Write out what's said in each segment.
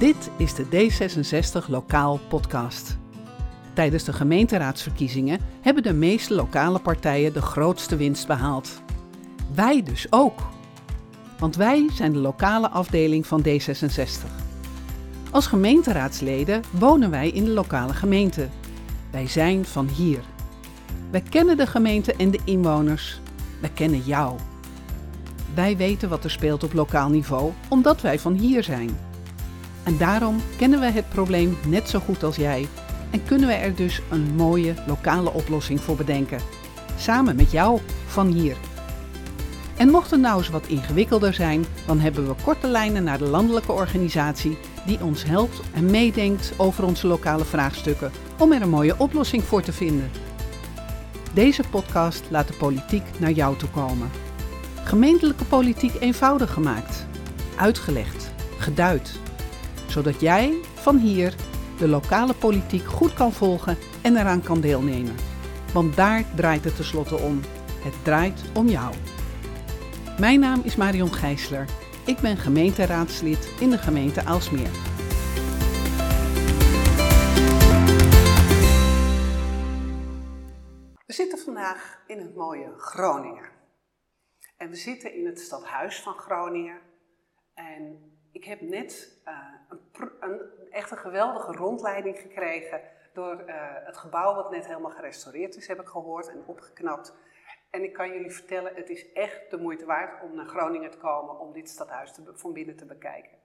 Dit is de D66 Lokaal Podcast. Tijdens de gemeenteraadsverkiezingen hebben de meeste lokale partijen de grootste winst behaald. Wij dus ook. Want wij zijn de lokale afdeling van D66. Als gemeenteraadsleden wonen wij in de lokale gemeente. Wij zijn van hier. Wij kennen de gemeente en de inwoners. Wij kennen jou. Wij weten wat er speelt op lokaal niveau, omdat wij van hier zijn. En daarom kennen we het probleem net zo goed als jij en kunnen we er dus een mooie lokale oplossing voor bedenken. Samen met jou van hier. En mocht het nou eens wat ingewikkelder zijn, dan hebben we korte lijnen naar de landelijke organisatie die ons helpt en meedenkt over onze lokale vraagstukken om er een mooie oplossing voor te vinden. Deze podcast laat de politiek naar jou toe komen. Gemeentelijke politiek eenvoudig gemaakt, uitgelegd, geduid, zodat jij van hier de lokale politiek goed kan volgen en eraan kan deelnemen. Want daar draait het tenslotte om. Het draait om jou. Mijn naam is Marion Gijsler. Ik ben gemeenteraadslid in de gemeente Aalsmeer. We zitten vandaag in het mooie Groningen. En we zitten in het stadhuis van Groningen. En ik heb net uh, een, een, echt een geweldige rondleiding gekregen door uh, het gebouw wat net helemaal gerestaureerd is, heb ik gehoord en opgeknapt. En ik kan jullie vertellen, het is echt de moeite waard om naar Groningen te komen om dit stadhuis te, van binnen te bekijken.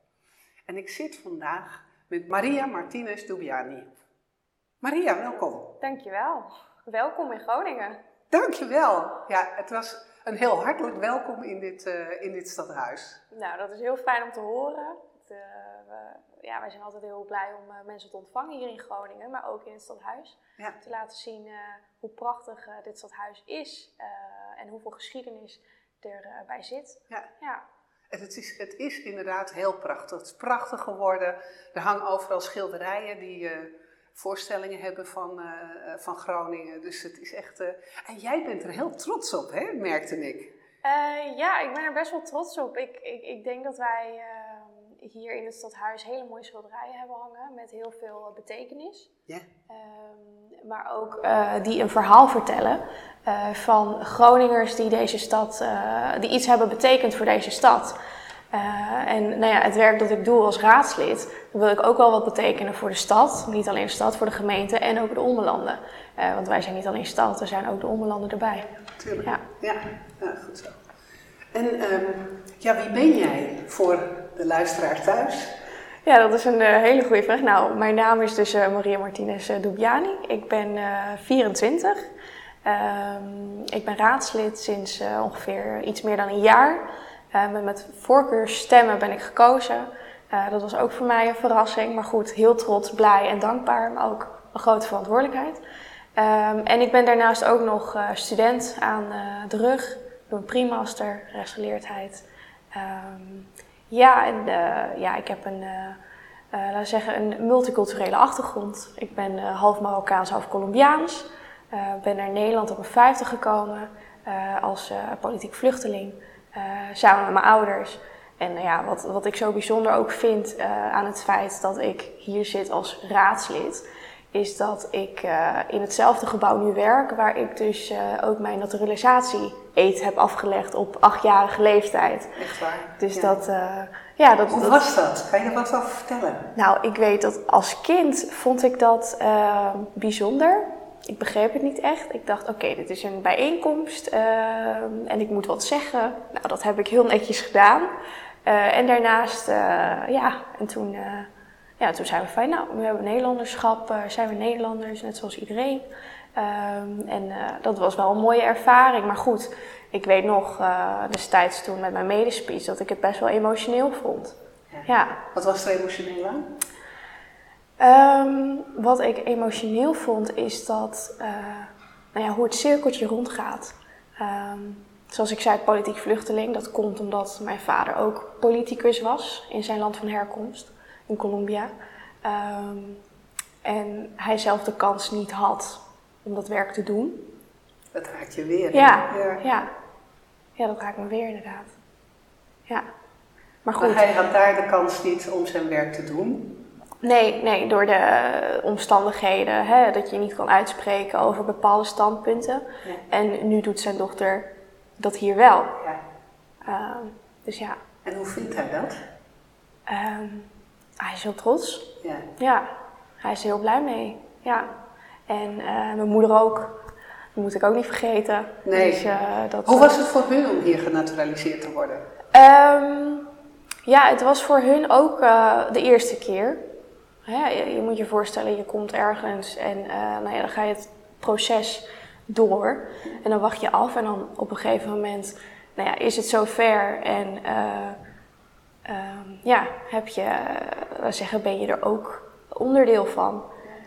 En ik zit vandaag met Maria Martinez Dubiani. Maria, welkom. Dankjewel. Welkom in Groningen. Dankjewel. Ja, het was een heel hartelijk welkom in dit, uh, in dit stadhuis. Nou, dat is heel fijn om te horen. Het, uh, we, ja, wij zijn altijd heel blij om uh, mensen te ontvangen hier in Groningen, maar ook in het stadhuis. Ja. Te laten zien hoe prachtig dit stadhuis is en hoeveel geschiedenis erbij zit. Ja. ja. En het is, het is inderdaad heel prachtig. Het is prachtig geworden. Er hangen overal schilderijen die voorstellingen hebben van, uh, van Groningen. Dus het is echt. Uh... En jij bent er heel trots op, hè? merkte ik. Uh, ja, ik ben er best wel trots op. Ik, ik, ik denk dat wij hier in het stadhuis hele mooie schilderijen hebben hangen met heel veel betekenis. Ja. Um, maar ook die een verhaal vertellen van Groningers die deze stad, die iets hebben betekend voor deze stad. Uh, en nou ja, het werk dat ik doe als raadslid, wil ik ook wel wat betekenen voor de stad. Niet alleen de stad, voor de gemeente en ook de ommelanden. Uh, want wij zijn niet alleen stad, er zijn ook de ommelanden erbij. Tuurlijk. Ja, ja. ja goed zo. En um, ja, wie ben jij voor de luisteraar thuis? Ja, dat is een uh, hele goede vraag. Nou, mijn naam is dus Maria Martinez Dubiani. Ik ben 24. Um, ik ben raadslid sinds ongeveer iets meer dan een jaar. Uh, met, voorkeurstemmen ben ik gekozen. Uh, dat was ook voor mij een verrassing. Maar goed, heel trots, blij en dankbaar. Maar ook een grote verantwoordelijkheid. Um, en ik ben daarnaast ook nog uh, student aan de rug. Ik doe een primaster, rechtsgeleerdheid. Um, ja, en ja, ik heb een, laten zeggen, een multiculturele achtergrond. Ik ben half Marokkaans, half Colombiaans. ben naar Nederland op mijn vijftig gekomen als politiek vluchteling. Uh, samen met mijn ouders. En uh, ja, wat, wat ik zo bijzonder ook vind uh, aan het feit dat ik hier zit als raadslid, is dat ik in hetzelfde gebouw nu werk, waar ik dus ook mijn naturalisatie eet heb afgelegd op achtjarige leeftijd. Echt waar? Dus ja. dat. ja, dat, Hoe dat, was dat? Kan je er wat over vertellen? Nou, ik weet dat als kind vond ik dat bijzonder ik begreep het niet echt. Ik dacht, oké, dit is een bijeenkomst uh, en ik moet wat zeggen. Nou, dat heb ik heel netjes gedaan. Uh, en daarnaast, uh, ja, en toen, ja, toen zijn we van, nou, we hebben Nederlanderschap, zijn we Nederlanders, net zoals iedereen. Um, en dat was wel een mooie ervaring. Maar goed, ik weet nog destijds toen met mijn medespeech dat ik het best wel emotioneel vond. Ja. ja. Wat was er emotioneel aan? Um, wat ik emotioneel vond is dat, uh, nou ja, hoe het cirkeltje rondgaat. Um, zoals ik zei, politiek vluchteling. Dat komt omdat mijn vader ook politicus was in zijn land van herkomst, in Colombia. Um, en hij zelf de kans niet had om dat werk te doen. Dat raakt je weer. Ja, ja. ja. ja dat raakt me weer inderdaad. Ja. Maar goed. Maar hij had daar de kans niet om zijn werk te doen. Nee, nee, door de omstandigheden, hè, dat je niet kan uitspreken over bepaalde standpunten. En nu doet zijn dochter dat hier wel. Ja. Ehm, dus ja, En hoe vindt hij dat? ehm, hij is heel trots. Ja. Ja, hij is er heel blij mee. Ja. En eh, mijn moeder ook. Dat moet ik ook niet vergeten. Nee. Dus, eh, dat, Hoe was het voor hun om hier genaturaliseerd te worden? Ehm, ja, het was voor hun ook eh, de eerste keer. Hè, je, je moet je voorstellen, je komt ergens en eh, nou ja, dan ga je het proces door. En dan wacht je af en dan op een gegeven moment nou ja, is het zover en eh, ehm, ja, heb je, eh, laten zeggen, ben je er ook onderdeel van.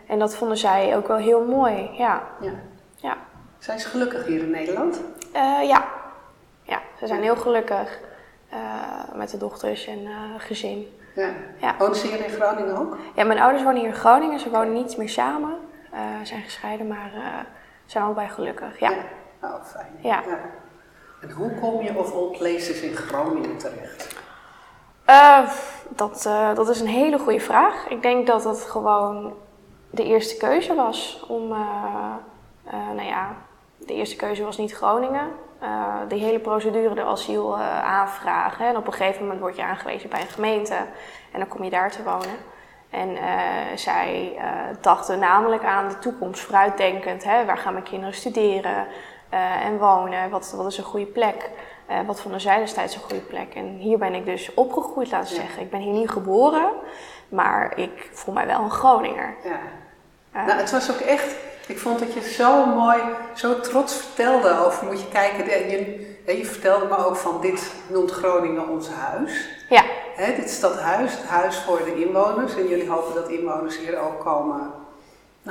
En dat vonden zij ook wel heel mooi, ja. Ja. ja. Zijn ze gelukkig hier in Nederland? Ja. ja, ze zijn heel gelukkig met de dochters en gezin. Ja. Ja. Woont ze hier in Groningen ook? Ja, mijn ouders wonen hier in Groningen. Ze wonen niet meer samen. Eh zijn gescheiden, maar eh, zijn allebei gelukkig. Ja. Oh, fijn. Ja. En hoe kom je of all places in Groningen terecht? Eh, dat, dat is een hele goede vraag. Ik denk dat het gewoon de eerste keuze was om, nou ja, de eerste keuze was niet Groningen. Eh de hele procedure, de asiel eh, aanvragen. En op een gegeven moment word je aangewezen bij een gemeente en dan kom je daar te wonen. En eh, zij dachten namelijk aan de toekomst, vooruitdenkend. Hè? Waar gaan mijn kinderen studeren en wonen? Wat, wat is een goede plek? Wat vonden zij destijds een goede plek? En hier ben ik dus opgegroeid, laten we Ja. zeggen. Ik ben hier niet geboren, maar ik voel mij wel een Groninger. Ja. Nou, het was ook echt, ik vond dat je zo mooi, zo trots vertelde over, moet je kijken, en je, en je vertelde me ook van dit noemt Groningen ons huis. ja, Hè, dit is dat huis, het huis voor de inwoners. En jullie hopen dat inwoners hier ook komen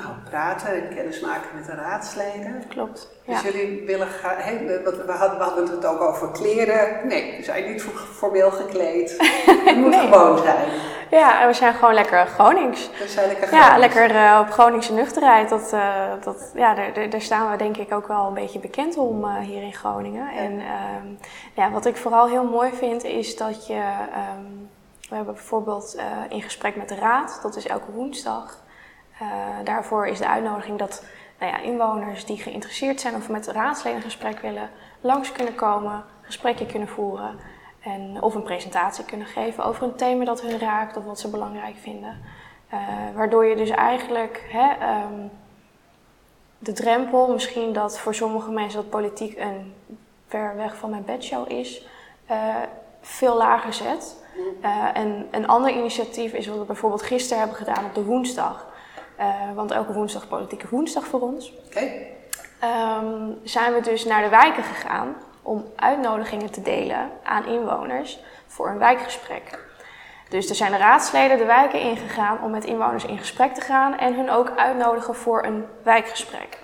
nou, praten en kennis maken met de raadsleden. klopt. Dus Ja. jullie willen hè, we, hadden, we hadden het ook over kleren. Nee, we zijn niet formeel gekleed. Het moet Nee. gewoon zijn. ja, en we zijn gewoon lekker Gronings. We zijn lekker Ja, lekker eh, op Groningse nuchterheid. Dat, eh, dat, ja, daar, staan we denk ik ook wel een beetje bekend om eh, hier in Groningen. En ehm, ja, wat ik vooral heel mooi vind is dat je... ehm, we hebben bijvoorbeeld in gesprek met de raad, dat is elke woensdag. Eh, daarvoor is de uitnodiging dat nou ja, inwoners die geïnteresseerd zijn of met de raadsleden gesprek willen, langs kunnen komen, gesprekje kunnen voeren. En, of een presentatie kunnen geven over een thema dat hun raakt of wat ze belangrijk vinden. Eh, waardoor je dus eigenlijk hè, ehm, de drempel, misschien dat voor sommige mensen dat politiek een ver weg van mijn bedshow is, eh, veel lager zet. Eh, en een ander initiatief is wat we bijvoorbeeld gisteren hebben gedaan op de woensdag. Eh, want elke woensdag politieke woensdag voor ons. Oké, Ehm, zijn we dus naar de wijken gegaan om uitnodigingen te delen aan inwoners voor een wijkgesprek. Dus er zijn de raadsleden de wijken ingegaan om met inwoners in gesprek te gaan en hun ook uitnodigen voor een wijkgesprek.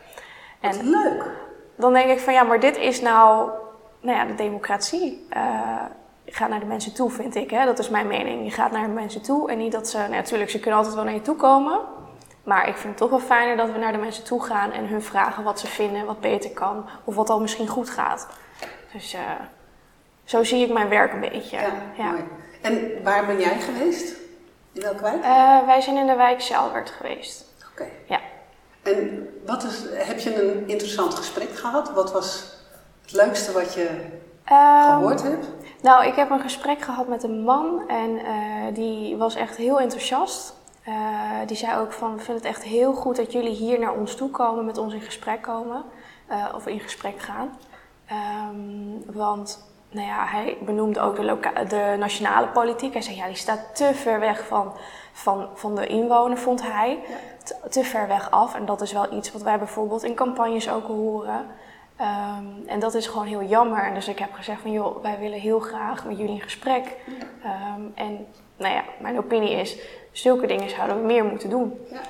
wat En leuk. dan denk ik van ja, maar dit is nou, nou ja, de democratie. Eh, je gaat naar de mensen toe, vind ik. Hè? Dat is mijn mening. Je gaat naar de mensen toe en niet dat ze, nou, natuurlijk, ze kunnen altijd wel naar je toe komen. Maar ik vind het toch wel fijner dat we naar de mensen toe gaan en hun vragen wat ze vinden, wat beter kan of wat al misschien goed gaat. Dus eh, zo zie ik mijn werk een beetje. Ja, Ja. mooi. En waar ben jij geweest? In welke wijk? Eh, wij zijn in de wijk Sjaalwerd geweest. Oké. Ja. En wat is, heb je een interessant gesprek gehad? Wat was het leukste wat je Ehm, gehoord hebt? Nou, ik heb een gesprek gehad met een man en eh, die was echt heel enthousiast. Eh, die zei ook van, we vinden het echt heel goed dat jullie hier naar ons toe komen, met ons in gesprek komen. eh, of in gesprek gaan. Ehm, want, nou ja, hij benoemde ook de, de nationale politiek. Hij zei, ja, die staat te ver weg van, van, van de inwoner, vond hij. Te, te ver weg af. En dat is wel iets wat wij bijvoorbeeld in campagnes ook horen. Ehm, en dat is gewoon heel jammer. En dus ik heb gezegd van joh, wij willen heel graag met jullie in gesprek. Ehm, en nou ja, mijn opinie is, zulke dingen zouden we meer moeten doen. Ja.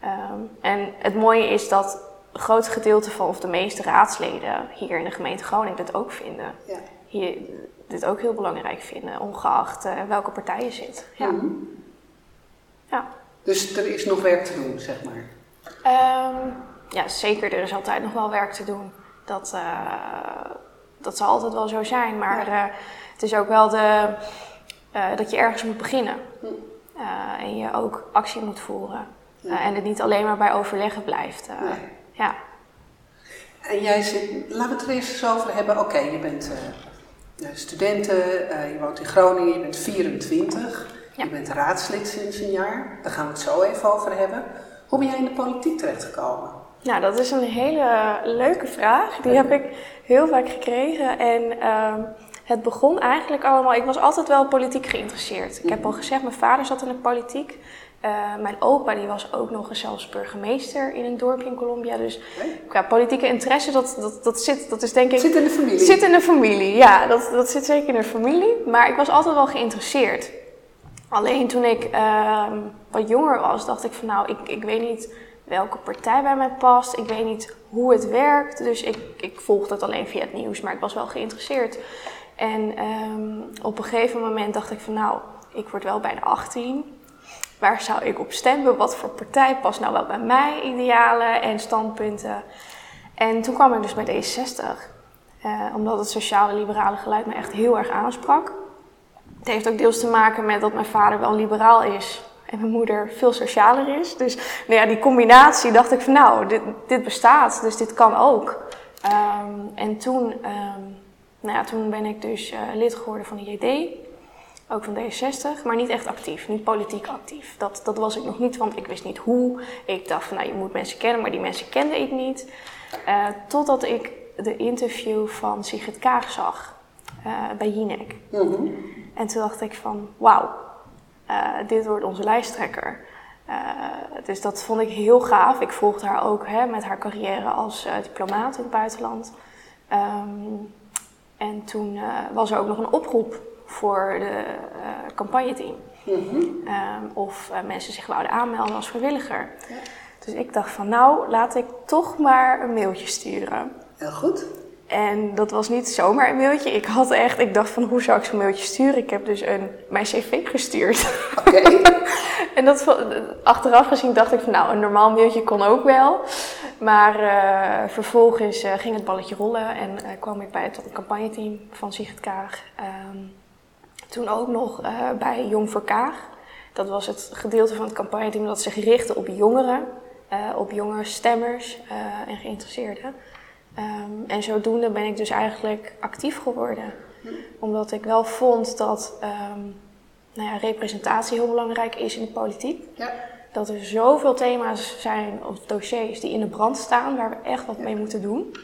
Ehm, en het mooie is dat een groot gedeelte van, of de meeste raadsleden hier in de gemeente Groningen dit ook vinden. Ja. Hier dit ook heel belangrijk vinden, ongeacht eh, welke partij je zit. Ja. Mhm. Ja. Dus er is nog werk te doen, zeg maar. Ehm, ja, zeker. Er is altijd nog wel werk te doen. Dat, eh, dat zal altijd wel zo zijn. Maar eh, het is ook wel de, dat je ergens moet beginnen. Hm. en je ook actie moet voeren. en het niet alleen maar bij overleggen blijft. Nee. Ja. En jij zit, laten we het er eerst eens over hebben. Oké, je bent studenten, je woont in Groningen, je bent 24. Ja. Je bent raadslid sinds een jaar. Daar gaan we het zo even over hebben. Hoe ben jij in de politiek terechtgekomen? Nou, dat is een hele leuke vraag. Die heb ik heel vaak gekregen. En ehm, het begon eigenlijk allemaal. Ik was altijd wel politiek geïnteresseerd. Ik heb al gezegd, mijn vader zat in de politiek. Uh, mijn opa die was ook nog eens zelfs burgemeester in een dorpje in Colombia. Dus qua politieke interesse, dat, dat, dat, zit, dat is denk ik... Zit in de familie? Zit in de familie, ja. Dat, dat zit zeker in de familie. Maar ik was altijd wel geïnteresseerd. Alleen toen ik uh, wat jonger was, dacht ik van nou, ik, ik weet niet welke partij bij mij past. Ik weet niet hoe het werkt. Dus ik, ik volgde het alleen via het nieuws, maar ik was wel geïnteresseerd. En um, op een gegeven moment dacht ik van nou, ik word wel bijna 18 waar zou ik op stemmen? Wat voor partij past nou wel bij mij, idealen en standpunten? En toen kwam ik dus bij D66, eh, omdat het sociale-liberale geluid me echt heel erg aansprak. Het heeft ook deels te maken met dat mijn vader wel liberaal is en mijn moeder veel socialer is. Dus nou ja, die combinatie dacht ik van nou, dit, bestaat, dus dit kan ook. Um, en toen, um, nou ja, toen ben ik dus uh, lid geworden van de JD ook van D66, maar niet echt actief, niet politiek actief. Dat, dat was ik nog niet, want ik wist niet hoe. Ik dacht van, nou, je moet mensen kennen, maar die mensen kende ik niet. Uh, totdat ik de interview van Sigrid Kaag zag uh, bij Jinek. Mm -hmm. En toen dacht ik van, wauw, dit wordt onze lijsttrekker. dus dat vond ik heel gaaf. Ik volgde haar ook hè, met haar carrière als diplomaat in het buitenland. Um, en toen was er ook nog een oproep voor de uh, campagneteam. Mm -hmm. um, of uh, mensen zich wouden aanmelden als vrijwilliger. Ja. Dus ik dacht van nou, laat ik toch maar een mailtje sturen. Heel goed. En dat was niet zomaar een mailtje. Ik had echt, ik dacht van hoe zou ik zo'n mailtje sturen? Ik heb dus een, mijn cv gestuurd. Oké. Okay. en dat, achteraf gezien dacht ik van nou, een normaal mailtje kon ook wel. Maar uh, vervolgens uh, ging het balletje rollen en uh, kwam ik bij het campagneteam van Sigrid Kaag. Um, toen ook nog bij Jong voor Kaag. Dat was het gedeelte van het campagneteam dat zich richtte op jongeren, op jonge stemmers en geïnteresseerden. Um, en zodoende ben ik dus eigenlijk actief geworden. Omdat ik wel vond dat um, nou ja, representatie heel belangrijk is in de politiek. Ja. Dat er zoveel thema's zijn of dossiers die in de brand staan waar we echt wat mee moeten doen.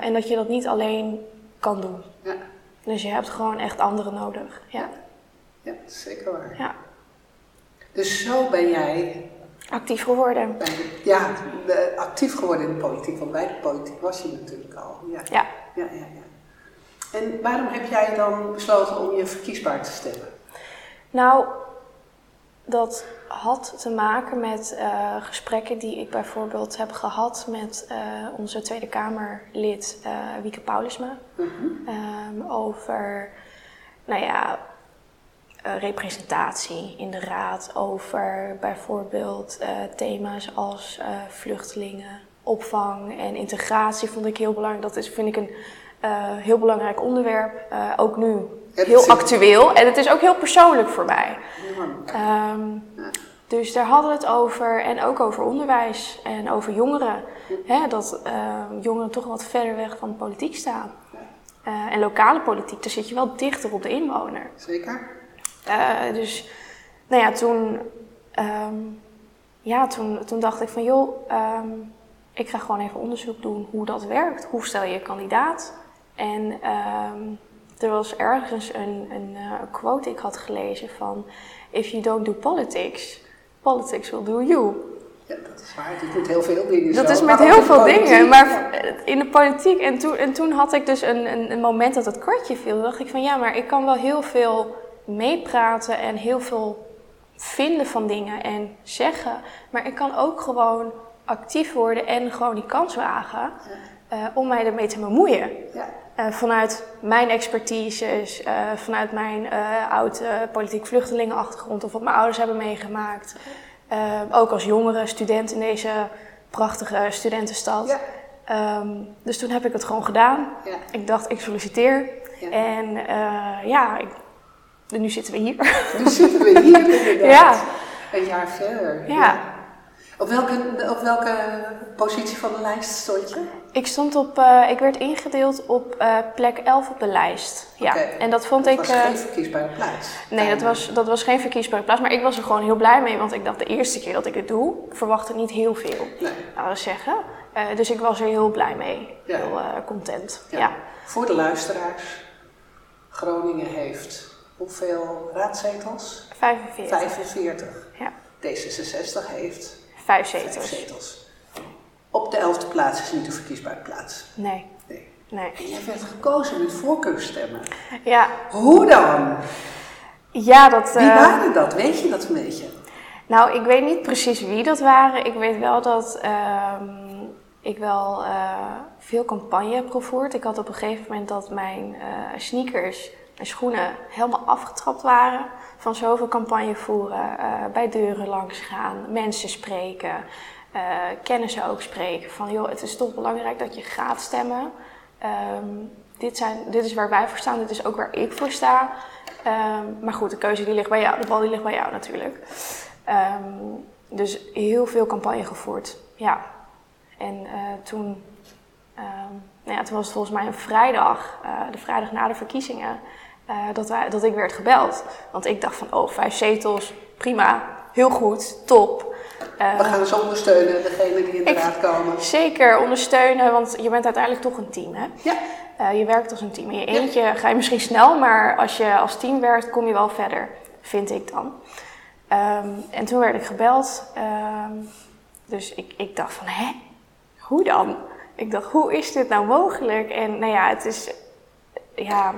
en dat je dat niet alleen kan doen. Ja. Dus je hebt gewoon echt anderen nodig. Ja, ja zeker waar. Ja. Dus zo ben jij... Actief geworden. De, ja, actief geworden in de politiek. Want bij de politiek was je natuurlijk al. Ja. Ja. ja, ja, ja. En waarom heb jij dan besloten om je verkiesbaar te stemmen? Nou, dat had te maken met uh, gesprekken die ik bijvoorbeeld heb gehad met uh, onze Tweede Kamerlid uh, Wieke Paulusma. Mm -hmm. um, over, nou ja, representatie in de raad. Over bijvoorbeeld thema's als vluchtelingen, opvang en integratie vond ik heel belangrijk. Dat is, vind ik een heel belangrijk onderwerp. ook nu heel actueel. En het is ook heel persoonlijk voor mij. Um, dus daar hadden we het over. En ook over onderwijs en over jongeren. Hè, dat uh, jongeren toch wat verder weg van de politiek staan. Uh, en lokale politiek, daar zit je wel dichter op de inwoner. Zeker. Uh, dus, nou ja, toen, um, ja, toen, toen dacht ik van joh, um, ik ga gewoon even onderzoek doen hoe dat werkt. Hoe stel je kandidaat? En um, er was ergens een, een uh, quote ik had gelezen van... If you don't do politics, politics will do you. Ja, dat is waar. Je doet heel veel dingen Dat zo. is met Maar heel veel dingen, maar in de politiek. En toen, en toen had ik dus een, een, een moment dat het kwartje viel. Toen dacht ik van ja, maar ik kan wel heel veel meepraten en heel veel vinden van dingen en zeggen. Maar ik kan ook gewoon actief worden en gewoon die kans wagen uh, om mij ermee te bemoeien. Ja. Uh, vanuit mijn expertises, uh, vanuit mijn oude politiek vluchtelingenachtergrond of wat mijn ouders hebben meegemaakt. ook als jongere student in deze prachtige studentenstad. Ja. Um, dus toen heb ik het gewoon gedaan. Ik dacht, ik solliciteer. En ja, ik, nu zitten we hier. Nu zitten we hier inderdaad. Ja. Een jaar verder. Ja. Op, welke, op welke positie van de lijst stond je? Ik stond op, eh, ik werd ingedeeld op eh, plek 11 op de lijst. Ja, en dat vond Dat ik. was eh, geen verkiesbare plaats. nee, dat was, dat was geen verkiesbare plaats, maar ik was er gewoon heel blij mee, want ik dacht de eerste keer dat ik het doe, verwachtte niet heel veel. Nee. Nou, zeggen. Eh, dus ik was er heel blij mee. Ja. Heel eh, content. Ja. Ja. Voor de luisteraars. Groningen heeft hoeveel raadzetels? 45. 45. Ja. D66 heeft Vijf vijf zetels. zetels. Op de elfde plaats is niet een verkiesbare plaats. Nee, Nee. nee. En jij werd gekozen met voorkeurstemmen. Ja, Hoe dan? ja dat. Wie eh, waren dat? Weet je dat een beetje? Nou, ik weet niet precies wie dat waren. Ik weet wel dat ehm, ik wel eh, veel campagne heb gevoerd. Ik had op een gegeven moment dat mijn eh, sneakers, schoenen, helemaal afgetrapt waren. Van zoveel campagne voeren, eh, bij deuren langs gaan, mensen spreken, eh, kennissen ook spreken. Van joh, het is toch belangrijk dat je gaat stemmen. Ehm, dit, zijn, dit is waar wij voor staan, dit is ook waar ik voor sta. Ehm, maar goed, de keuze die ligt bij jou, de bal die ligt bij jou natuurlijk. Ehm, dus heel veel campagne gevoerd, ja. En eh, toen, nou ja, toen was het volgens mij een vrijdag, de vrijdag na de verkiezingen, dat, wij, dat ik werd gebeld. Want ik dacht van, oh, vijf zetels, prima, heel goed, top. Eh, We gaan ze ondersteunen, degene die inderdaad komen. Zeker ondersteunen, want je bent uiteindelijk toch een team, hè? Ja. Eh, je werkt als een team. In je eentje ga je misschien snel, maar als je als team werkt, kom je wel verder, vind ik dan. Ehm, en toen werd ik gebeld. ehm, dus ik, ik dacht van, hè? Hoe dan? Ik dacht, hoe is dit nou mogelijk? En nou ja, het is... Ja,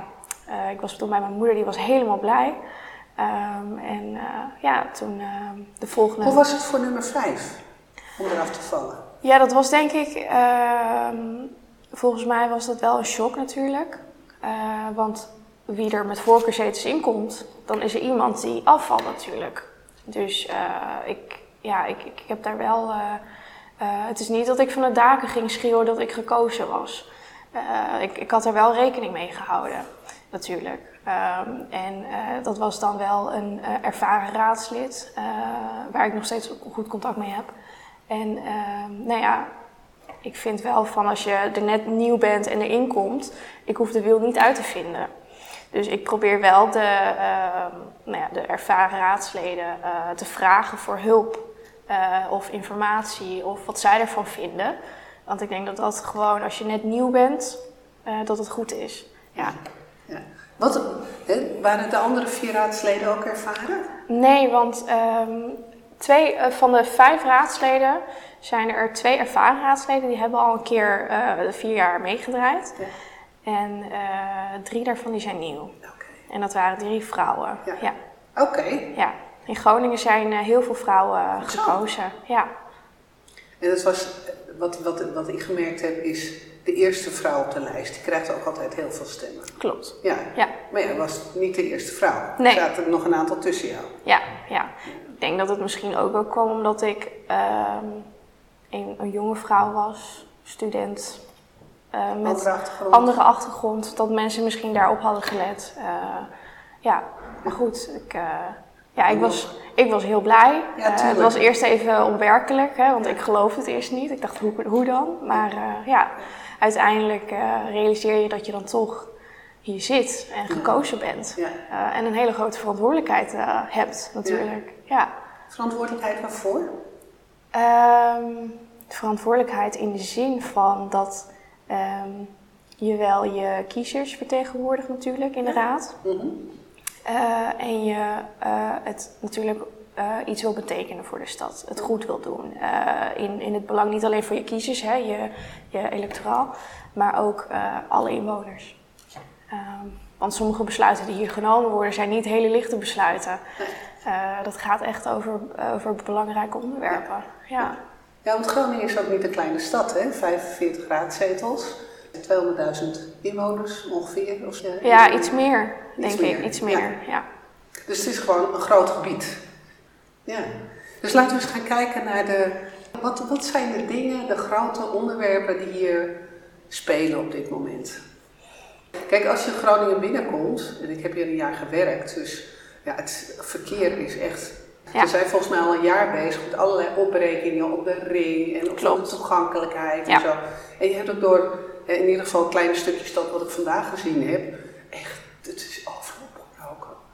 eh, ik was toen bij mijn moeder, die was helemaal blij. Ehm, en eh, ja, toen ehm, de volgende... Hoe was het voor nummer 5 om eraf te vallen? Ja, dat was denk ik. ehm, volgens mij was dat wel een shock natuurlijk. Eh, want wie er met voorkeurzetels in komt, dan is er iemand die afvalt natuurlijk. Dus ik, ja, ik, ik heb daar wel. het is niet dat ik van de daken ging schreeuwen dat ik gekozen was. Ik, ik had er wel rekening mee gehouden, natuurlijk. Ehm, en eh, dat was dan wel een eh, ervaren raadslid, eh, waar ik nog steeds goed contact mee heb. En ehm, nou ja, ik vind wel van als je er net nieuw bent en erin komt, ik hoef de wiel niet uit te vinden. Dus ik probeer wel de, ehm, nou ja, de ervaren raadsleden te vragen voor hulp of informatie of wat zij ervan vinden. Want ik denk dat dat gewoon als je net nieuw bent, dat het goed is. Ja. Wat, waren de andere vier raadsleden ook ervaren? Nee, want ehm, twee eh, van de vijf raadsleden zijn er twee ervaren raadsleden. Die hebben al een keer eh, vier jaar meegedraaid. Ja. En eh, drie daarvan die zijn nieuw. Oké. En dat waren drie vrouwen. Ja. Ja. Oké. ja. In Groningen zijn heel veel vrouwen gekozen. Ja. En dat was, wat, wat, wat ik gemerkt heb, is de eerste vrouw op de lijst. Die krijgt ook altijd heel veel stemmen. klopt. Ja. Ja. Maar jij was niet de eerste vrouw. Nee. Er zaten er nog een aantal tussen jou. Ja, ja. Ik denk dat het misschien ook wel kwam omdat ik ehm, een, een jonge vrouw was, student. eh, met Andere achtergrond. andere achtergrond, dat mensen misschien daarop hadden gelet. Eh, ja, maar goed, ik, eh, ja, ik, was, ik was heel blij. Ja, het was eerst even onwerkelijk, hè, want ik geloofde het eerst niet. Ik dacht, hoe, hoe dan? Maar ja, uiteindelijk eh, realiseer je dat je dan toch hier zit en gekozen bent. Ja. Eh, en een hele grote verantwoordelijkheid eh, hebt, natuurlijk. Ja. Verantwoordelijkheid waarvoor? Ehm, verantwoordelijkheid in de zin van dat ehm, je wel je kiezers vertegenwoordigt natuurlijk in de raad. Mhm. En je het natuurlijk eh, iets wil betekenen voor de stad. Het goed wil doen. Eh, in, in het belang niet alleen voor je kiezers, hè, je, je electoraal, maar ook eh, alle inwoners. Ehm, want sommige besluiten die hier genomen worden zijn niet hele lichte besluiten. Dat gaat echt over, over belangrijke onderwerpen. Ja. Ja, want Groningen is ook niet een kleine stad, hè? 45 raadzetels. 200.000 inwoners ongeveer. Of, zo. ja, iets meer, Iets denk meer, ik. Iets ja. meer, ja. Dus het is gewoon een groot gebied. Ja. Dus laten we eens gaan kijken naar de. Wat, wat zijn de dingen, de grote onderwerpen die hier spelen op dit moment? Kijk, als je Groningen binnenkomt, en ik heb hier een jaar gewerkt, dus ja, het verkeer is echt. Ja. We zijn volgens mij al een jaar bezig met allerlei opbrekeningen op de ring en op de toegankelijkheid en zo. En je hebt ook door, eh, in ieder geval een kleine stukje stad wat ik vandaag gezien heb, echt, het is overal.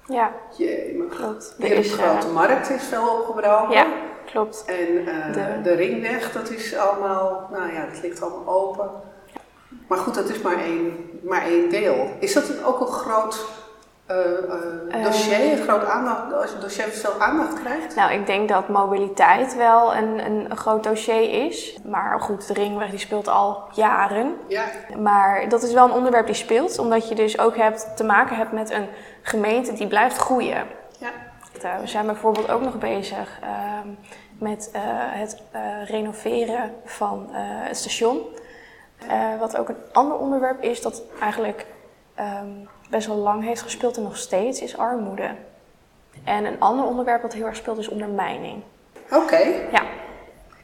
Ja, Jee, klopt. De is, grote uh, markt is veel opgebroken. Ja, klopt. En uh, de... de ringweg, dat is allemaal, nou ja, het ligt allemaal open. Maar goed, dat is maar één, maar één deel. Is dat ook een groot uh, uh, dossier, een groot aandacht, als je dossier veel aandacht krijgt? Nou, ik denk dat mobiliteit wel een, een, groot dossier is. Maar goed, de ringweg die speelt al jaren. Ja. Maar dat is wel een onderwerp die speelt, omdat je dus ook hebt, te maken hebt met een gemeente die blijft groeien. Ja. We zijn bijvoorbeeld ook nog bezig ehm, met het renoveren van het station. Uh, wat ook een ander onderwerp is dat eigenlijk um, best wel lang heeft gespeeld en nog steeds, is armoede. En een ander onderwerp wat heel erg speelt is ondermijning. Oké. Ja.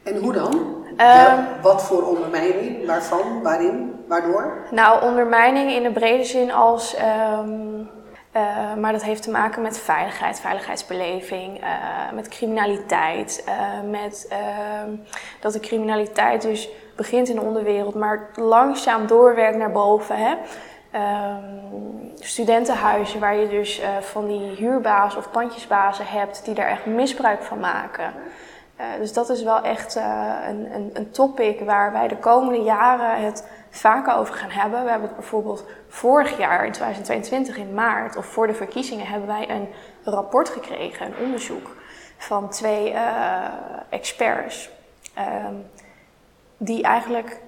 En hoe dan? Um, wat voor ondermijning? Waarvan? Waarin? Waardoor? Nou, ondermijning in de brede zin als. Um, uh, maar dat heeft te maken met veiligheid, veiligheidsbeleving, uh, met criminaliteit. Uh, met dat de criminaliteit dus begint in de onderwereld, maar langzaam doorwerkt naar boven. Hè? Um, studentenhuizen waar je dus van die huurbazen of pandjesbazen hebt die daar echt misbruik van maken. Dus dat is wel echt een, een, een, topic waar wij de komende jaren het vaker over gaan hebben. We hebben het bijvoorbeeld vorig jaar in 2022 in maart of voor de verkiezingen hebben wij een rapport gekregen, een onderzoek van twee experts. Um, die eigenlijk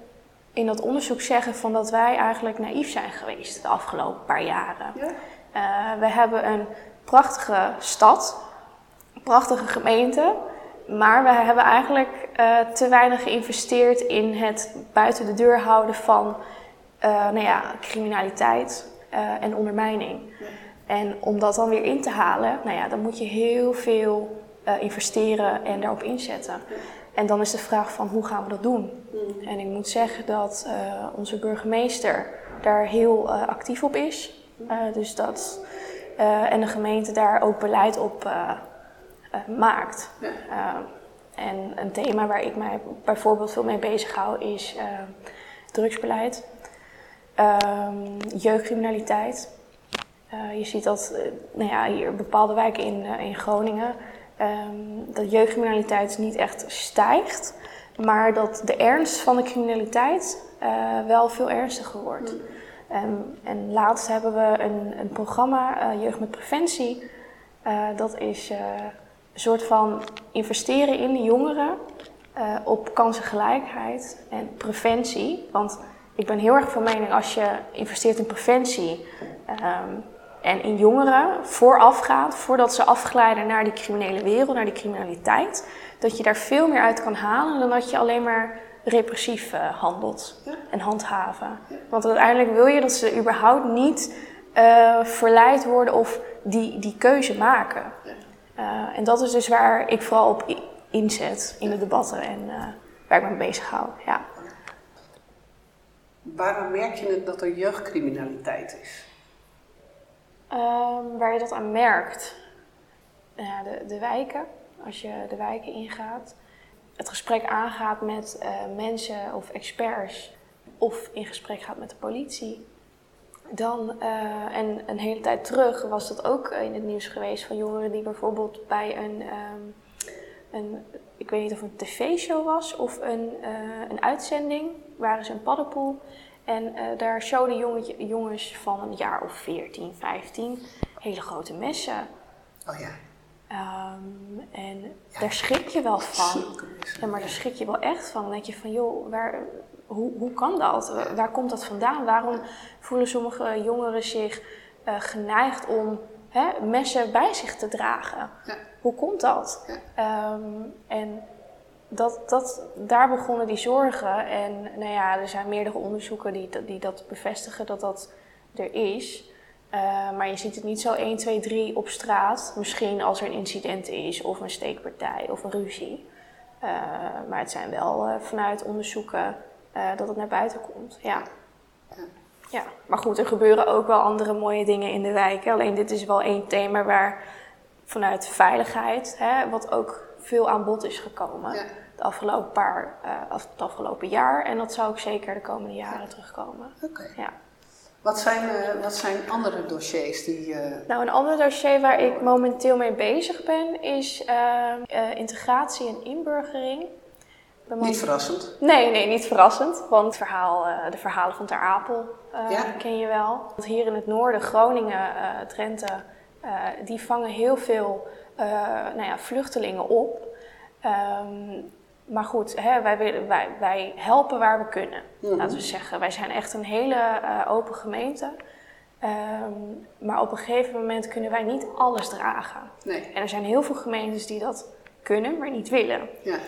in dat onderzoek zeggen van dat wij eigenlijk naïef zijn geweest de afgelopen paar jaren. Ja. Uh, we hebben een prachtige stad, een prachtige gemeente, maar we hebben eigenlijk uh, te weinig geïnvesteerd in het buiten de deur houden van uh, nou ja, criminaliteit en ondermijning. Ja. En om dat dan weer in te halen, nou ja, dan moet je heel veel investeren en daarop inzetten. Ja. En dan is de vraag van hoe gaan we dat doen? Mm. En ik moet zeggen dat onze burgemeester daar heel actief op is. Uh, dus dat, en de gemeente daar ook beleid op maakt. Ja. en een thema waar ik mij bijvoorbeeld veel mee bezig hou is drugsbeleid, ehm, jeugdcriminaliteit. je ziet dat nou ja, hier bepaalde wijken in, in Groningen um, dat jeugdcriminaliteit niet echt stijgt, maar dat de ernst van de criminaliteit wel veel ernstiger wordt. Um, en laatst hebben we een, een programma, uh, Jeugd met Preventie. Uh, dat is soort van investeren in de jongeren op kansengelijkheid en preventie. Want ik ben heel erg van mening als je investeert in preventie. Um, en in jongeren voorafgaat, voordat ze afglijden naar die criminele wereld, naar die criminaliteit, dat je daar veel meer uit kan halen dan dat je alleen maar repressief uh, handelt en handhaven. Want uiteindelijk wil je dat ze überhaupt niet uh, verleid worden of die, die keuze maken. En dat is dus waar ik vooral op inzet in de debatten en waar ik me mee bezig hou. Ja. Waarom merk je het dat er jeugdcriminaliteit is? Um, waar je dat aan merkt. Ja, de, de wijken, als je de wijken ingaat, het gesprek aangaat met uh, mensen of experts, of in gesprek gaat met de politie. Dan, uh, en een hele tijd terug was dat ook in het nieuws geweest van jongeren die bijvoorbeeld bij een, um, een ik weet niet of een tv-show was of een, uh, een uitzending, waren ze een paddenpoel. En uh, daar showden jongetje, jongens van een jaar of 14, 15 hele grote messen. Oh ja. Um, en daar schrik je wel van. Ja, maar daar schrik je wel echt van. Dan denk je van, joh, waar, hoe, hoe kan dat? Waar komt dat vandaan? Waarom voelen sommige jongeren zich uh, geneigd om hè, messen bij zich te dragen? Ja. Hoe komt dat? Ja. Um, en dat, dat, daar begonnen die zorgen. En nou ja, er zijn meerdere onderzoeken die, die dat bevestigen dat dat er is. Uh, maar je ziet het niet zo 1, 2, 3 op straat. Misschien als er een incident is, of een steekpartij, of een ruzie. Uh, maar het zijn wel uh, vanuit onderzoeken dat het naar buiten komt. Ja. ja. Ja, maar goed, er gebeuren ook wel andere mooie dingen in de wijk. Alleen dit is wel één thema waar vanuit veiligheid, hè, wat ook veel aan bod is gekomen. Ja. De afgelopen paar, uh, het afgelopen jaar. En dat zou ook zeker de komende jaren terugkomen. Oké. Ja. Wat zijn, uh, wat zijn andere dossiers die. Uh... Nou, een ander dossier waar ik momenteel mee bezig ben is integratie en inburgering. Niet verrassend? Nee, nee, niet verrassend. Want het verhaal, de verhalen van Ter Apel ja? ken je wel. Want hier in het noorden, Groningen, Drenthe, die vangen heel veel nou ja, vluchtelingen op. Um, maar goed, hè, wij, wij, wij, helpen waar we kunnen. Mhm. Laten we zeggen, wij zijn echt een hele open gemeente. Um, maar op een gegeven moment kunnen wij niet alles dragen. Nee. En er zijn heel veel gemeentes die dat kunnen, maar niet willen. Ja.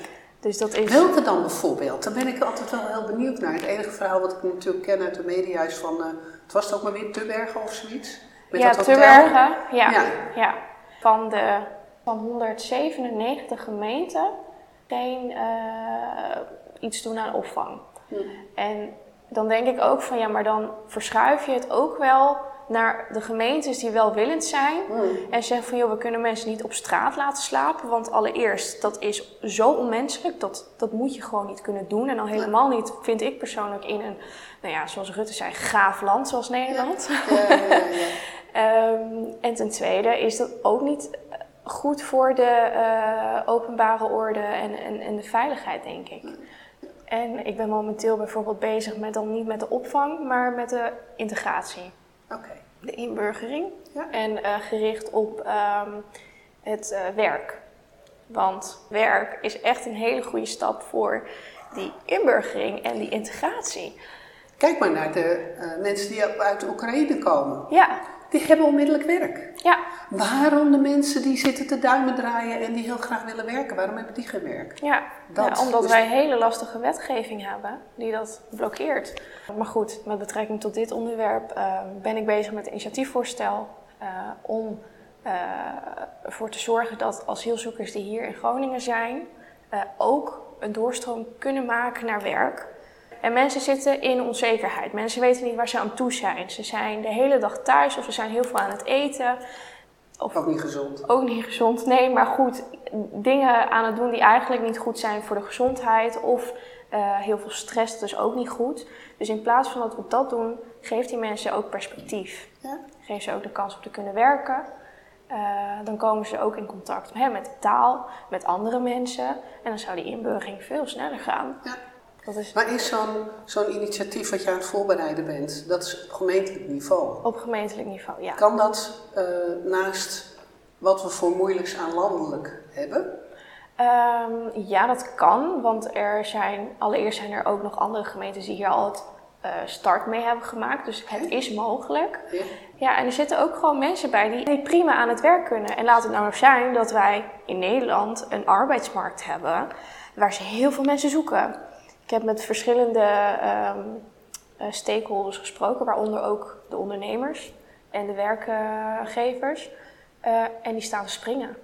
Dus dat is... Welke dan bijvoorbeeld? Daar ben ik altijd wel heel benieuwd naar. Het enige verhaal wat ik natuurlijk ken uit de media is van... Uh, het was het ook maar weer Tubbergen of zoiets? Met ja, Tubbergen. Ja, ja. ja. Van de van 197 gemeenten geen uh, iets doen aan opvang. Hm. En dan denk ik ook van ja, maar dan verschuif je het ook wel naar de gemeentes die welwillend zijn. Hm. En zeggen van joh, we kunnen mensen niet op straat laten slapen. Want allereerst, dat is zo onmenselijk. Dat, dat moet je gewoon niet kunnen doen. En al helemaal niet, vind ik persoonlijk, in een, nou ja, zoals Rutte zei, gaaf land zoals Nederland. Ja, um, en ten tweede is dat ook niet goed voor de uh, openbare orde en, en, en de veiligheid, denk ik. En ik ben momenteel bijvoorbeeld bezig met dan niet met de opvang, maar met de integratie. De inburgering. Ja. En uh, gericht op um, het uh, werk. Want werk is echt een hele goede stap voor die inburgering en die integratie. Kijk maar naar de mensen die uit Oekraïne komen. Ja die hebben onmiddellijk werk. Ja. Waarom de mensen die zitten te duimen draaien en die heel graag willen werken, waarom hebben die geen werk? Ja, ja omdat wij hele lastige wetgeving hebben die dat blokkeert. Maar goed, met betrekking tot dit onderwerp uh, ben ik bezig met een initiatiefvoorstel uh, om uh, ervoor te zorgen dat asielzoekers die hier in Groningen zijn ook een doorstroom kunnen maken naar werk. En mensen zitten in onzekerheid. Mensen weten niet waar ze aan toe zijn. Ze zijn de hele dag thuis of ze zijn heel veel aan het eten. Of ook niet gezond. Ook niet gezond, nee, maar goed. Dingen aan het doen die eigenlijk niet goed zijn voor de gezondheid. Of uh, heel veel stress, dat is ook niet goed. Dus in plaats van dat we dat doen, geeft die mensen ook perspectief. Ja. Geeft ze ook de kans om te kunnen werken. Uh, dan komen ze ook in contact hè, met taal, met andere mensen. En dan zou die inburgering veel sneller gaan. Ja. Is... Maar is zo'n zo'n initiatief wat je aan het voorbereiden bent, dat is op gemeentelijk niveau? Op gemeentelijk niveau, ja. Kan dat uh, naast wat we voor moeilijks aan landelijk hebben? Um, ja, dat kan, want er zijn, allereerst zijn er ook nog andere gemeentes die hier al het uh, start mee hebben gemaakt. Dus het is mogelijk. Ja. ja, en er zitten ook gewoon mensen bij die, die prima aan het werk kunnen. En laat het nou nog zijn dat wij in Nederland een arbeidsmarkt hebben waar ze heel veel mensen zoeken. Ik heb met verschillende um, uh, stakeholders gesproken, waaronder ook de ondernemers en de werkgevers. Uh, en die staan te springen.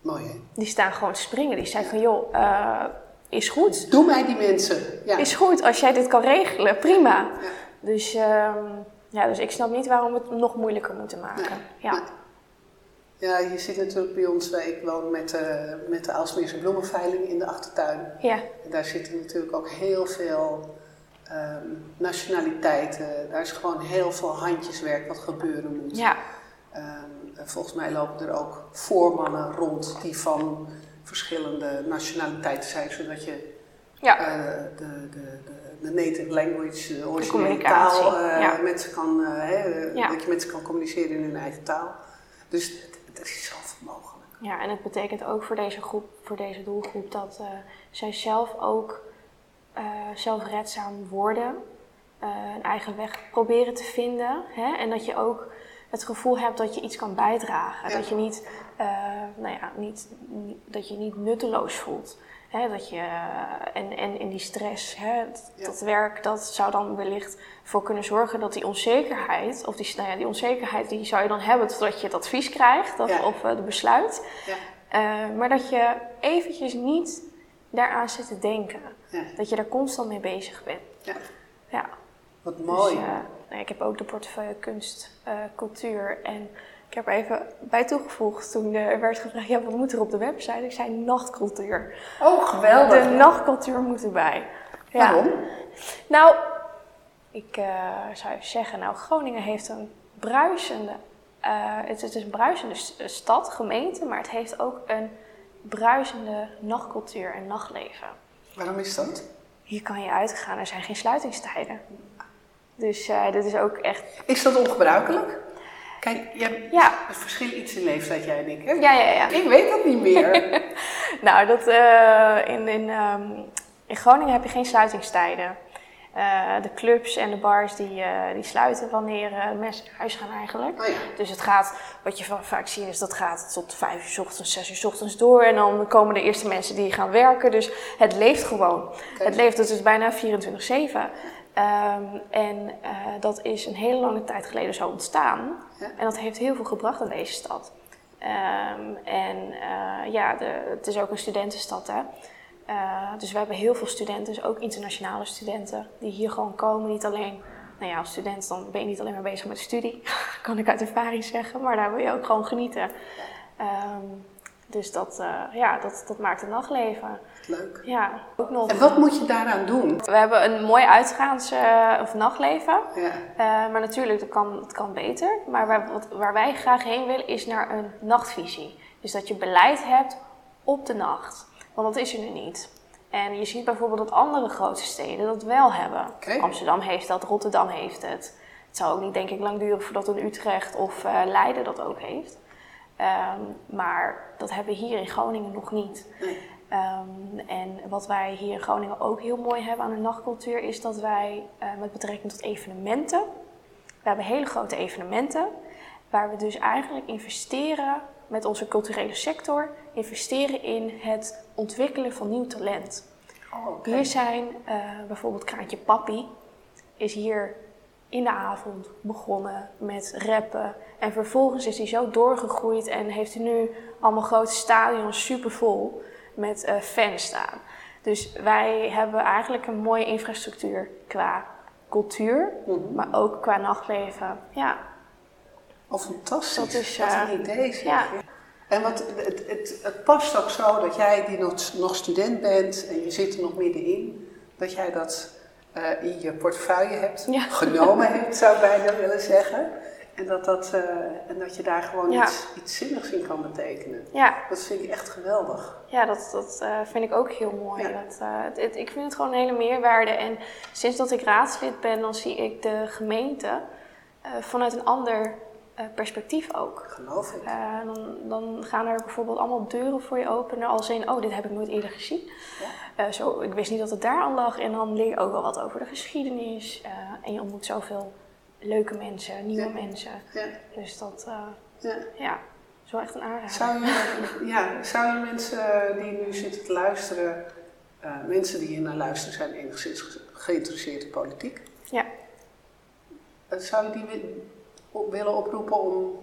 Mooi hè? Die staan gewoon te springen. Die zeggen van joh, uh, is goed. Doe mij die mensen. Ja. Is goed, als jij dit kan regelen, prima. Ja. Dus, um, ja, dus ik snap niet waarom we het nog moeilijker moeten maken. Ja. Ja, je ziet natuurlijk bij ons, ik woon met, uh, met de Aalsmeerse bloemenveiling in de achtertuin. Ja. En daar zitten natuurlijk ook heel veel um, nationaliteiten. Daar is gewoon heel veel handjeswerk wat gebeuren moet. Ja. Um, volgens mij lopen er ook voormannen rond die van verschillende nationaliteiten zijn, zodat je ja. uh, de, de, de, de, native language, de originele de taal, uh, ja. met ze kan, ja. dat je met ze kan communiceren in hun eigen taal. Dus mogelijk. Ja, en het betekent ook voor deze groep, voor deze doelgroep, dat uh, zij zelf ook uh, zelfredzaam worden, uh, een eigen weg proberen te vinden. Hè? En dat je ook het gevoel hebt dat je iets kan bijdragen. Ja. Dat je niet, nou ja, niet, niet, dat je niet nutteloos voelt. Hè, dat je, en, en in die stress, hè, dat, Ja. dat werk, dat zou dan wellicht voor kunnen zorgen dat die onzekerheid, of die, nou ja, die onzekerheid die zou je dan hebben totdat je het advies krijgt of, Ja. of uh, de besluit. Ja. Uh, maar dat je eventjes niet daaraan zit te denken. Dat je daar constant mee bezig bent. Ja. Ja. Wat mooi. Dus, uh, ik heb ook de portefeuille kunst, cultuur en heb er even bij toegevoegd toen er werd gevraagd, ja, wat moet er op de website? Ik zei nachtcultuur. Oh, geweldig. De nachtcultuur moet erbij. Ja. Waarom? Nou, ik uh, zou even zeggen, nou, Groningen heeft een bruisende, het, het, is een bruisende stad, gemeente, maar het heeft ook een bruisende nachtcultuur en nachtleven. Waarom is dat? Hier kan je uitgaan, er zijn geen sluitingstijden. Dus uh, dit is ook echt. Is dat ongebruikelijk? Kijk, je hebt ja. een verschil iets in leeftijd, jij en ik, hè? Ja, ja, ja. Ik weet dat niet meer. nou, dat, uh, in, in, um, in Groningen heb je geen sluitingstijden. Uh, de clubs en de bars die, uh, die sluiten wanneer uh, mensen naar huis gaan eigenlijk. Oh ja. Dus het gaat, wat je vaak ziet is dat gaat tot vijf uur s ochtends, zes uur s ochtends door. En dan komen de eerste mensen die gaan werken. Dus het leeft gewoon. Okay. Het leeft dus bijna 24-7. Um, en dat is een hele lange tijd geleden zo ontstaan. Ja. En dat heeft heel veel gebracht aan deze stad. Um, en ja, de, het is ook een studentenstad hè. Uh, dus we hebben heel veel studenten, dus ook internationale studenten, die hier gewoon komen. Niet alleen, nou ja, als student dan ben je niet alleen maar bezig met studie, kan ik uit ervaring zeggen, maar daar wil je ook gewoon genieten. Um, dus dat, uh, ja, dat, dat maakt het nachtleven. Leuk. Ja, ook nog. En wat moet je daaraan doen? We hebben een mooi uitgaans- uh, of nachtleven. Ja. maar natuurlijk, dat kan, het kan beter. Maar waar, wat, waar wij graag heen willen, is naar een nachtvisie. Dus dat je beleid hebt op de nacht. Want dat is er nu niet. En je ziet bijvoorbeeld dat andere grote steden dat wel hebben. Okay. Amsterdam heeft dat, Rotterdam heeft het. Het zou ook niet, denk ik, lang duren voordat een Utrecht of uh, Leiden dat ook heeft. Um, maar dat hebben we hier in Groningen nog niet. Nee. Um, en wat wij hier in Groningen ook heel mooi hebben aan de nachtcultuur is dat wij uh, met betrekking tot evenementen, we hebben hele grote evenementen, waar we dus eigenlijk investeren met onze culturele sector investeren in het ontwikkelen van nieuw talent. Oh, okay. Hier zijn uh, bijvoorbeeld Kraantje Papi, is hier in de avond begonnen met rappen. En vervolgens is hij zo doorgegroeid en heeft hij nu allemaal grote stadions super vol met uh, fans staan. Dus wij hebben eigenlijk een mooie infrastructuur qua cultuur, mm -hmm. maar ook qua nachtleven. Ja. Oh, fantastisch. Dat is, Wat een idee zeg. ja. En wat, het, het, het past ook zo dat jij die nog, nog student bent en je zit er nog middenin, dat jij dat uh, in je portefeuille hebt Ja. genomen hebt, zou ik bijna willen zeggen. En dat, dat, uh, en dat je daar gewoon Ja. iets, iets zinnigs in kan betekenen. Ja, Dat vind ik echt geweldig. ja dat, dat eh, vind ik ook heel mooi. Ja. Dat, eh, het- het- ik vind het gewoon een hele meerwaarde. En sinds dat ik raadslid ben, dan zie ik de gemeente eh, vanuit een ander eh, perspectief ook. Geloof ik. Eh, dan, dan gaan er bijvoorbeeld allemaal deuren voor je openen als in, oh, dit heb ik nooit eerder gezien. Eh, zo, ik wist niet dat het daar aan lag. En dan leer je ook wel wat over de geschiedenis. eh, en je ontmoet zoveel leuke mensen, nieuwe mensen. Ja, Dus dat, eh, ja. ja, is wel echt een aanrader. Zou je, ja, zou je mensen die nu zitten te luisteren, eh, mensen die hier naar luisteren zijn enigszins ge- geïnteresseerd in politiek, Ja. eh, zou je die willen oproepen om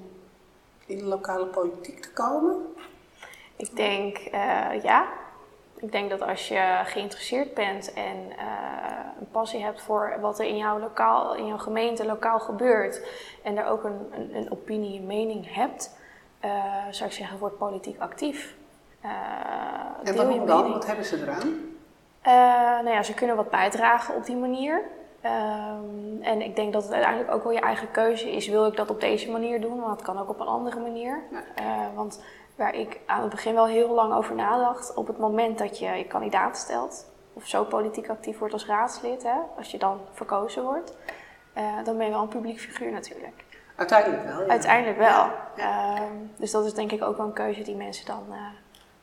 in de lokale politiek te komen? Ik denk ja. Ik denk dat als je geïnteresseerd bent en eh, een passie hebt voor wat er in jouw, lokaal, in jouw gemeente lokaal gebeurt en daar ook een, een, een opinie, een mening hebt, eh, zou ik zeggen, word politiek actief. Eh, En waarom dan? Wat hebben ze eraan? Nou ja, ze kunnen wat bijdragen op die manier. Ehm, en ik denk dat het uiteindelijk ook wel je eigen keuze is. Wil ik dat op deze manier doen? Want het kan ook op een andere manier. Ja. Want waar ik aan het begin wel heel lang over nadacht, op het moment dat je je kandidaat stelt, of zo politiek actief wordt als raadslid, hè, als je dan verkozen wordt, eh, dan ben je wel een publiek figuur natuurlijk. Uiteindelijk wel. Ja. Uiteindelijk wel. Ja, Ehm, dus dat is denk ik ook wel een keuze die mensen dan eh,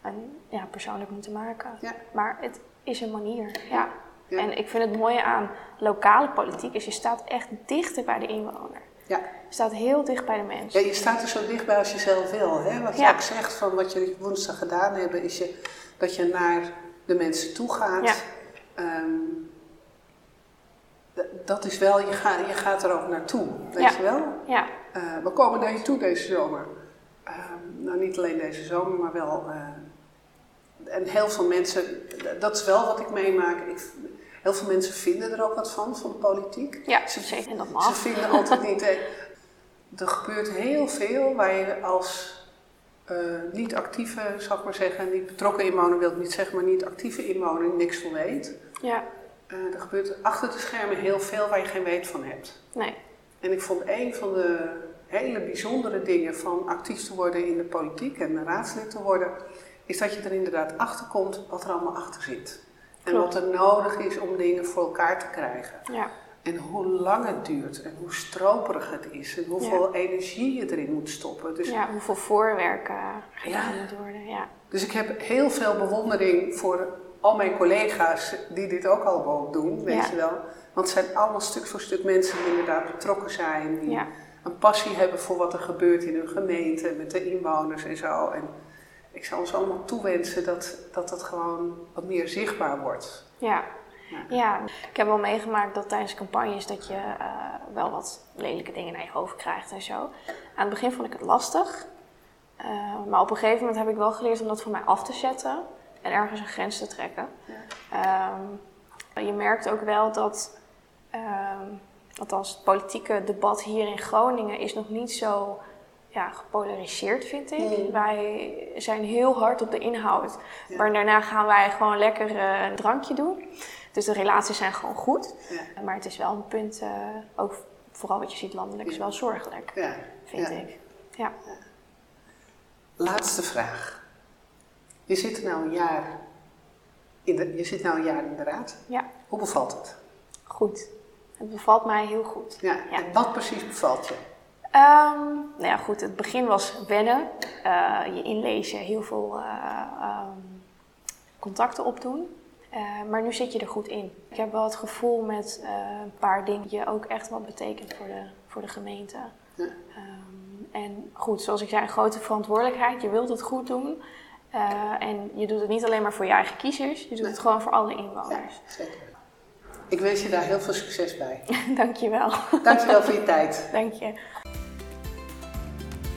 een- ja, persoonlijk moeten maken. Maar het is een manier, ja. Ja. En ik vind het mooie aan lokale politiek is je staat echt dichter bij de inwoner. Ja. Je staat heel dicht bij de mens. Ja, je staat er zo dichtbij als je zelf wil. Hè? Wat je Ja. ook zegt van wat jullie woensdag gedaan hebben, is je, dat je naar de mensen toe gaat. Ja. Ehm, dat is wel, je, gaat je gaat er ook naartoe, weet je wel? Ja, Eh, we komen naar je toe deze zomer. Ehm, nou, niet alleen deze zomer, maar wel. eh, en heel veel mensen, dat is wel wat ik meemaak. Ik, Heel veel mensen vinden er ook wat van, van de politiek. Ja, ze, zeker. En dat mag. Ze vinden altijd niet... Er gebeurt heel veel waar je als uh, niet actieve, zal ik maar zeggen, niet betrokken inwoner wil ik niet zeggen, maar niet actieve inwoner niks van weet. Ja. Uh, er gebeurt achter de schermen heel veel waar je geen weet van hebt. Nee. En ik vond een van de hele bijzondere dingen van actief te worden in de politiek en raadslid te worden, is dat je er inderdaad achter komt wat er allemaal achter zit. En wat er nodig is om dingen voor elkaar te krijgen. Ja. En hoe lang het duurt en hoe stroperig het is en hoeveel energie je erin moet stoppen. Dus, ja, hoeveel voorwerk gedaan moet worden. Ja. Dus ik heb heel veel bewondering voor al mijn collega's die dit ook al doen, weet je wel. Want het zijn allemaal stuk voor stuk mensen die inderdaad betrokken zijn, die een passie hebben voor wat er gebeurt in hun gemeente, met de inwoners en zo. En ik zou ons allemaal toewensen dat, dat dat gewoon wat meer zichtbaar wordt. Ja, ja, ik heb wel meegemaakt dat tijdens campagnes dat je uh, wel wat lelijke dingen naar je hoofd krijgt en zo. Aan het begin vond ik het lastig. Uh, maar op een gegeven moment heb ik wel geleerd om dat voor mij af te zetten en ergens een grens te trekken. Ja. Um, je merkt ook wel dat, um, althans het politieke debat hier in Groningen is nog niet zo ja, gepolariseerd, vind ik. Wij zijn heel hard op de inhoud. Ja. Maar daarna gaan wij gewoon lekker uh, een drankje doen. Dus de relaties zijn gewoon goed. Ja. Maar het is wel een punt, uh, ook vooral wat je ziet landelijk, is wel zorgelijk, ja. vind ik. Ja. Laatste vraag. Je zit nou een jaar in de, je zit nou een jaar in de raad. Ja. Hoe bevalt het? Goed. Het bevalt mij heel goed. Ja. En wat precies bevalt je? Um, nou ja, goed. Het begin was wennen. Uh, je inlezen, heel veel uh, um, contacten opdoen. Uh, maar nu zit je er goed in. Ik heb wel het gevoel met een paar dingen die ook echt wat betekent voor de, voor de gemeente. Ja. Um, en goed, zoals ik zei, een grote verantwoordelijkheid. Je wilt het goed doen. En je doet het niet alleen maar voor je eigen kiezers, je doet nee. het gewoon voor alle inwoners. Ja, zeker. Ik wens je daar heel veel succes bij. Dankjewel. Dankjewel voor je tijd. Dank je.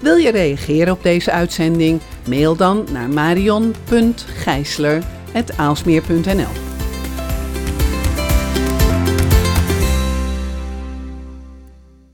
Wil je reageren op deze uitzending? Mail dan naar marion.gijsler.aalsmeer.nl